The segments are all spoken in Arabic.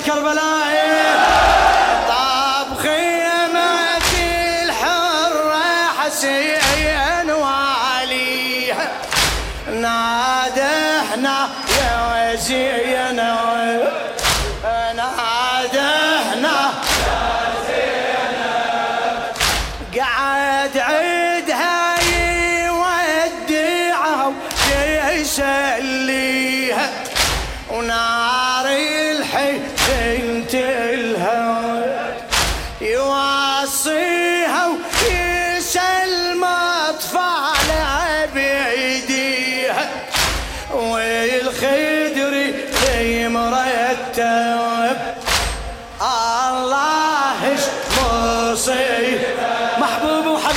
الكربلائي. طاب خيمة الحرة واليها نادحنا يا زينب نادحنا قعد عيدها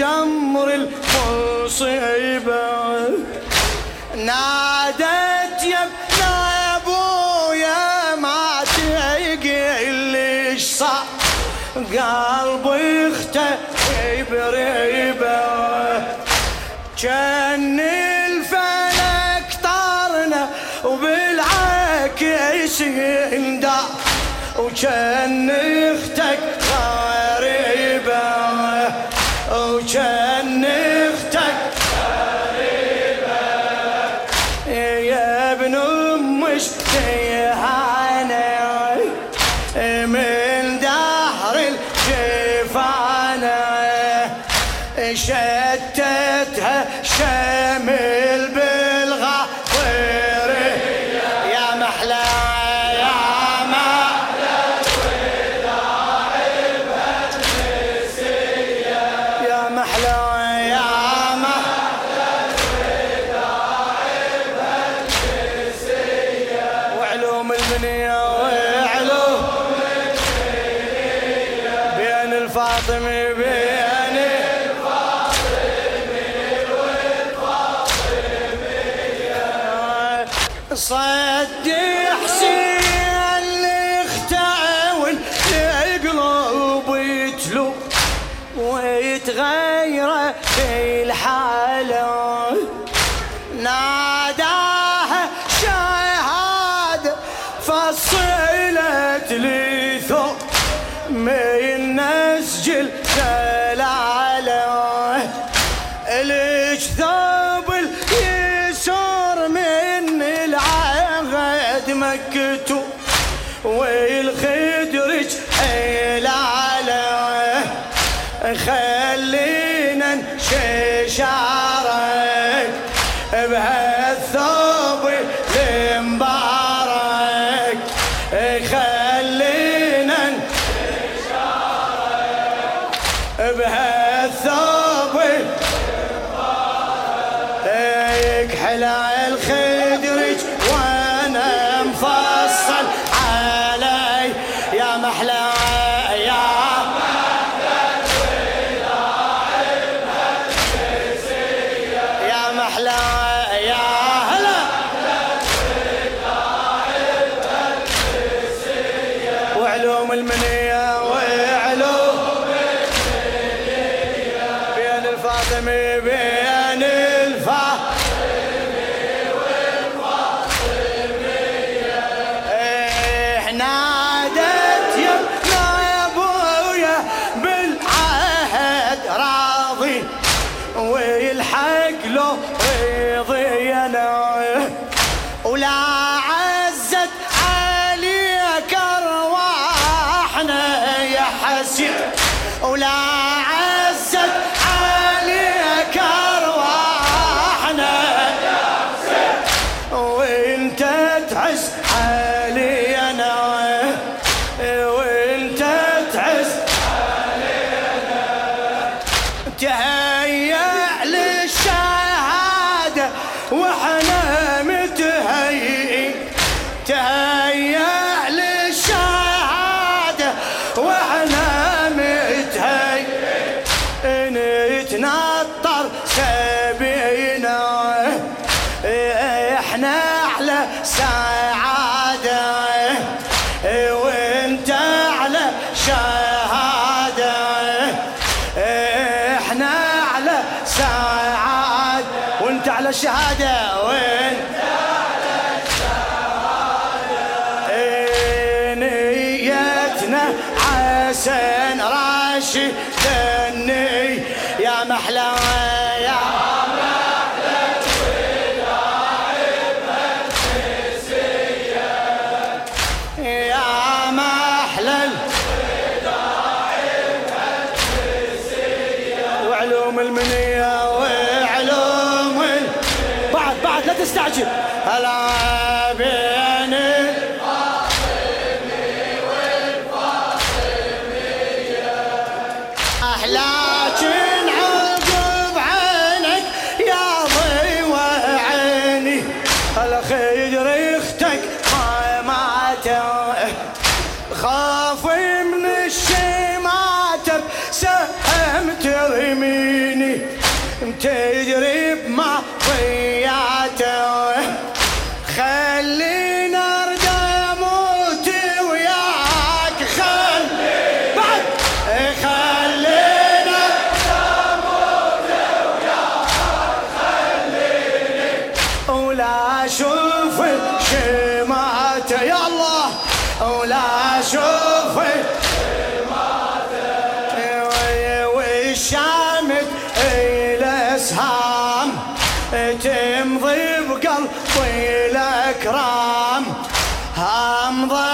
جمر المصيبة نادت يا ابن أبويا ما تقل إيش صار قلبي اختفي بريبه كان الفلك طارنا وبالعكس يندى وكان أختك غريبة يا ابن ام اشتهانا من دهر الجفانه شتتها شامل بالغاطر صد حسين اللي يتلو ويتغير في ناداها شهادة فصلت لي ثوب من نسجل جلاله ليش نشارك بهالثوب المبارك. خلينا نشارك بهالثوب يكحل الخدرج بين الفاصل يا ابويا بالعهد راضي ويلحق له رضي ولا وإحنا متهيئين. تهيأ للشهادة وإحنا متهيئين. نتنطر سبينا إحنا على سعادة وانت على تستعجل. هلا بين ال- لكن عقب عينك يا ضي وعيني الخير أختك ما خاف من الشماتة سهم ترميني. تدري بما ضيعته ولا أشوف شماته يا الله. ولا أشوف والشامت الأسهام. تمضي بقلبي الأكرام. امضى